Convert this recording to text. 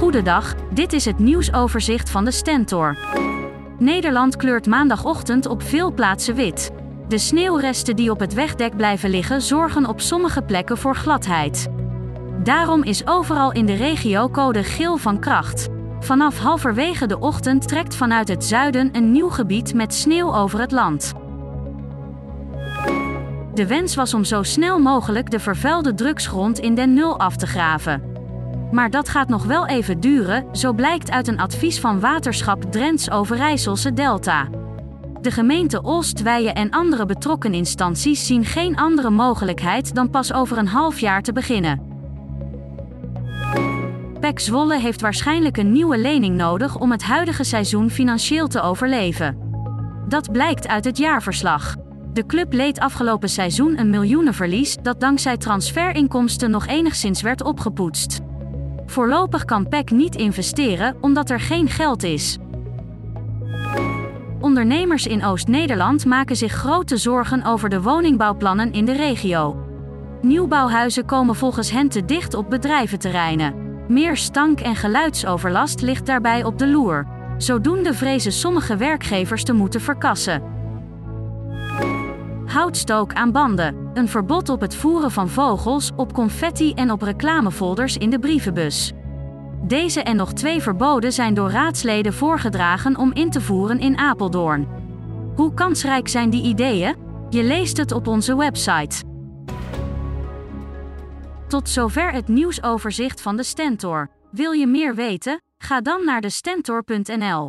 Goedendag, dit is het nieuwsoverzicht van de Stentor. Nederland kleurt maandagochtend op veel plaatsen wit. De sneeuwresten die op het wegdek blijven liggen zorgen op sommige plekken voor gladheid. Daarom is overal in de regio code geel van kracht. Vanaf halverwege de ochtend trekt vanuit het zuiden een nieuw gebied met sneeuw over het land. De wens was om zo snel mogelijk de vervuilde drugsgrond in Den Nul af te graven. Maar dat gaat nog wel even duren, zo blijkt uit een advies van Waterschap Drents Overijsselse Delta. De gemeente Oostwijen en andere betrokken instanties zien geen andere mogelijkheid dan pas over een half jaar te beginnen. PEC Zwolle heeft waarschijnlijk een nieuwe lening nodig om het huidige seizoen financieel te overleven. Dat blijkt uit het jaarverslag. De club leed afgelopen seizoen een miljoenenverlies dat dankzij transferinkomsten nog enigszins werd opgepoetst. Voorlopig kan PEC niet investeren omdat er geen geld is. Ondernemers in Oost-Nederland maken zich grote zorgen over de woningbouwplannen in de regio. Nieuwbouwhuizen komen volgens hen te dicht op bedrijventerreinen. Meer stank- en geluidsoverlast ligt daarbij op de loer. Zodoende vrezen sommige werkgevers te moeten verkassen. Houtstook aan banden. Een verbod op het voeren van vogels, op confetti en op reclamefolders in de brievenbus. Deze en nog twee verboden zijn door raadsleden voorgedragen om in te voeren in Apeldoorn. Hoe kansrijk zijn die ideeën? Je leest het op onze website. Tot zover het nieuwsoverzicht van de Stentor. Wil je meer weten? Ga dan naar de stentor.nl.